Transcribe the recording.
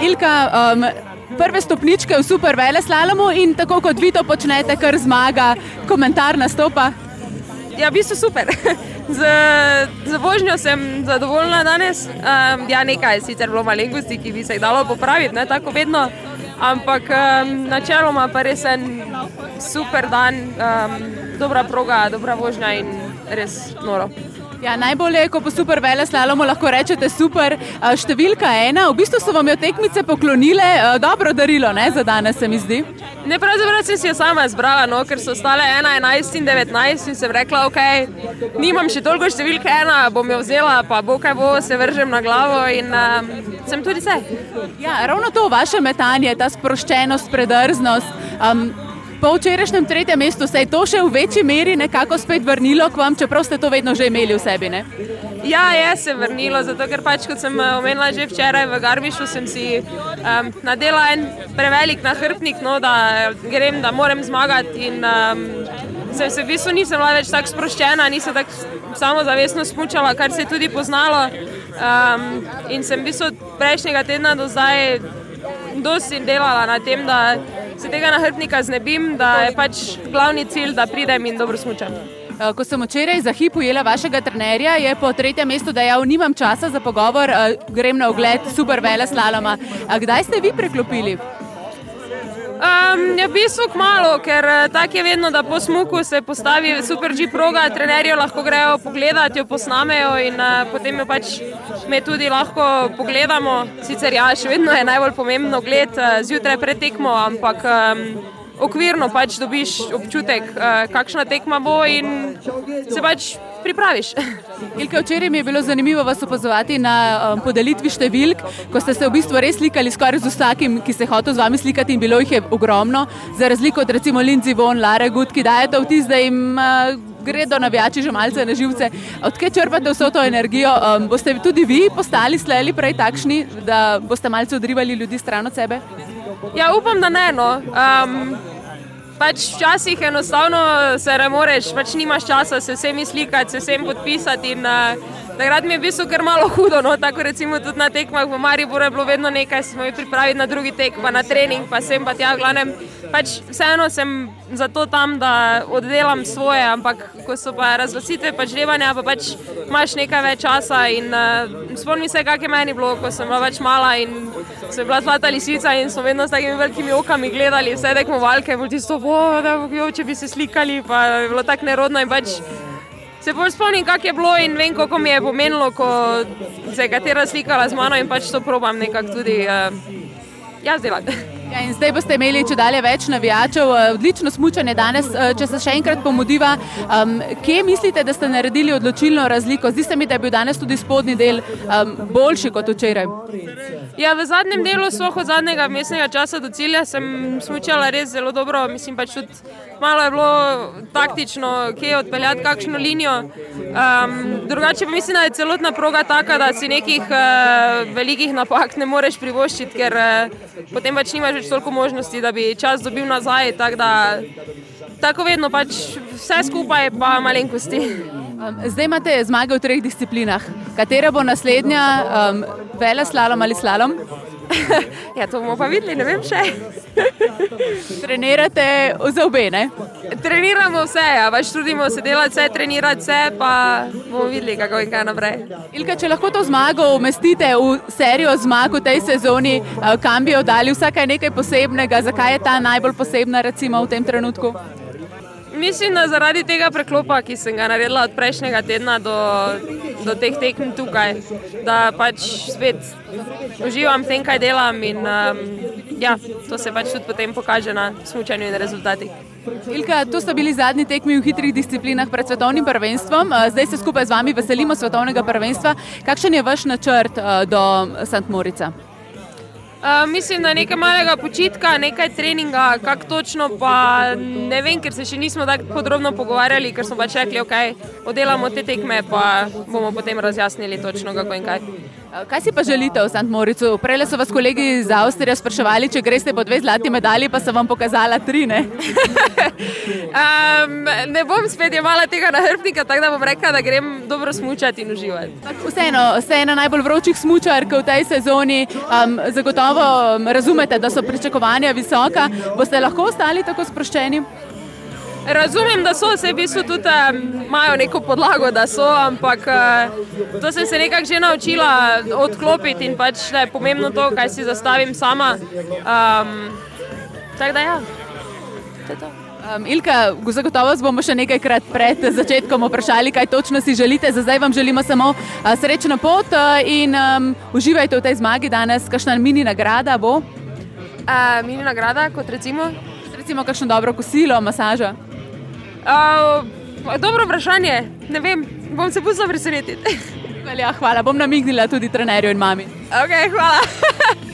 Ilka, um, prve stopničke v super vele slalomu in tako kot vi to počnete, kar zmaga, komentar nastopa. Ja, v bistvu super. Z, z vožnjo sem zadovoljna danes. Um, ja, nekaj je sicer bilo malenkosti, ki bi se jih dalo popraviti, ne tako vedno. Ampak um, načeloma pa res en super dan, um, dobra proga, dobra vožnja in res noro. Ja, najbolje je, ko po super vele slalomu lahko rečete super. Številka ena, v bistvu so vam jo tekmice poklonile, dobro darilo ne, za danes, se mi zdi. Ne, pravzaprav sem si jo sama izbrala, no, ker so stale 1, 11 in 19 in sem rekla, ok, nimam še toliko številke ena, bom jo vzela, pa bo kaj bo, se vržem na glavo in um, sem tudi vse. Ja, ravno to vaše metanje, ta sproščenost, predrznost. Um, Po včerajšnjem tretjem mestu se je to še v večji meri nekako spet vrnilo k vam, čeprav ste to vedno že imeli v sebi. Ne? Ja, je se vrnilo, zato ker pač, kot sem omenila že včeraj v Garbišu, sem si um, nadela en prevelik nahrbnik, no, da grem, da moram zmagati. In, um, sem se v bistvu nisem bila več tako sproščena, nisem tako samozavestno smučala, kar se je tudi poznalo. Um, in sem v bistvu prejšnjega tedna do zdaj dosti delala na tem, da se tega nahrbnika znebim, da je pač glavni cilj, da pridem in dobro smučam. Ko sem včeraj za hip ujela vašega trenerja, je po tretjem mestu dejal, nimam časa za pogovor, grem na ogled super vele slaloma. Kdaj ste vi preklopili? Um, ja, v bistvu kmalo, ker tako je vedno, da po smuku se postavi super G proga, trenerji lahko grejo pogledati, jo posnamejo in uh, potem jo pač mi tudi lahko pogledamo. Sicer ja, še vedno je najbolj pomembno gled uh, zjutraj pred tekmo, ampak um, okvirno pač dobiš občutek, uh, kakšna tekma bo in se pač pripraviš. Ilka, včeraj mi je bilo zanimivo vas opazovati na um, podelitvi številk, ko ste se v bistvu res slikali skoraj z vsakim, ki se je hotel z vami slikati in bilo jih je ogromno, za razliko od recimo Lindsay Von, Lara Good, ki dajo vtis, da jim uh, gredo navijači že malce na živce. Odkje črpate vso to energijo? Um, boste tudi vi postali sleli prej takšni, da boste malce odrivali ljudi stran od sebe? Ja, upam, da ne. No. Um, pač včasih enostavno se ne moreš, pač nimaš časa se vsemi slikati, se vsem podpisati. In, uh, takrat mi je bistvu kar malo hudo, no, tako recimo tudi na tekmah v Mariboru je bilo vedno nekaj, smo jih pripravili na drugi tek, pa na trening, pa sem pa tja, glavnem. Pač vseeno sem zato tam, da oddelam svoje, ampak ko so pa razglasitve, pač levanja, pa pač imaš nekaj več časa. In uh, spomnim se, kak je meni bilo, ko sem bila več mala in sem bila zlata lisica in so vedno s takimi velikimi okami gledali vse tekmovalke, bolj tisto, da jo, če bi se slikali, pa je bilo tako nerodno in pač. Se bolj spomnim, kako je bilo in vem, kako mi je pomenilo, ko se je katera slikala z mano in pač to probam nekako tudi uh, jaz delati. Ja, zdaj boste imeli če dalje več navijačev, odlično smučanje danes. Če se še enkrat pomodiva, um, kje mislite, da ste naredili odločilno razliko? Zdi se mi, da je bil danes tudi spodnji del um, boljši kot včeraj. Ja, v zadnjem delu, svoho zadnjega mestnega časa do cilja, sem smučala res zelo dobro. Mislim pač tudi malo je bilo taktično, kje odpeljati kakšno linijo. Um, drugače pa mislim, da je celotna proga taka, da si nekih uh, velikih napak ne moreš privoščiti, ker uh, potem pač nimaš več toliko možnosti, da bi čas dobil nazaj. Tak da, tako vedno, pač vse skupaj pa malenkosti. Zdaj imate zmage v treh disciplinah. Katera bo naslednja, um, vele slalom ali slalom? Ja, to bomo pa videli, ne vem še. Trenirate za obe? Ne? Treniramo vse, ja, pač trudimo se delati, vse trenirati, vse pa bomo videli, kako in kaj naprej. Ilka, če lahko to zmago umestite v serijo zmag v tej sezoni, kam bi jo dali, vsaka je nekaj posebnega, zakaj je ta najbolj posebna recimo v tem trenutku? Mislim, da zaradi tega preklopa, ki sem ga naredila od prejšnjega tedna do, do teh tekem tukaj, da pač spet uživam v tem, kaj delam. In, um, ja, to se pač tudi potem pokaže na smutku in rezultatih. Ilka, to so bili zadnji tekmi v hitrih disciplinah pred svetovnim prvenstvom. Zdaj se skupaj z vami veselimo svetovnega prvenstva. Kakšen je vaš načrt do St. Morica? Uh, mislim, da nekaj malega počitka, nekaj treninga, kako točno, pa ne vem, ker se še nismo tako podrobno pogovarjali, ker smo pač rekli, ok, oddelamo te tekme, pa bomo potem razjasnili točno, kako in kaj. Kaj si pa želite v St. Moricu? Prej so vas kolegi iz Avstrije spraševali, če greste po dve zlati medalji, pa so vam pokazala tri. Ne, um, ne bom spet imala tega nahrbnika, tako da bom rekla, da grem dobro smučati in uživati. Vseeno, ste ena najbolj vročih smučark v tej sezoni. Um, zagotovo razumete, da so pričakovanja visoka. Boste lahko ostali tako sproščeni? Razumem, da so vse v bistvu tudi imajo um, neko podlago, da so, ampak uh, to sem se nekako že naučila odklopiti in pač da je pomembno to, kaj si zastavim sama. Um, tako da ja, to je to. Um, Ilka, zagotovo vas bomo še nekajkrat pred začetkom vprašali, kaj točno si želite. Za zdaj vam želimo samo uh, srečno pot uh, in um, uživajte v tej zmagi danes. Kakšna mini nagrada bo? Uh, mini nagrada, kot recimo? Recimo kakšno dobro kosilo, masaža. Uh, dobro vprašanje, ne vem, bom se pustila presenetiti. Ja, hvala, bom namignila tudi trenerju in mami. Ok, hvala.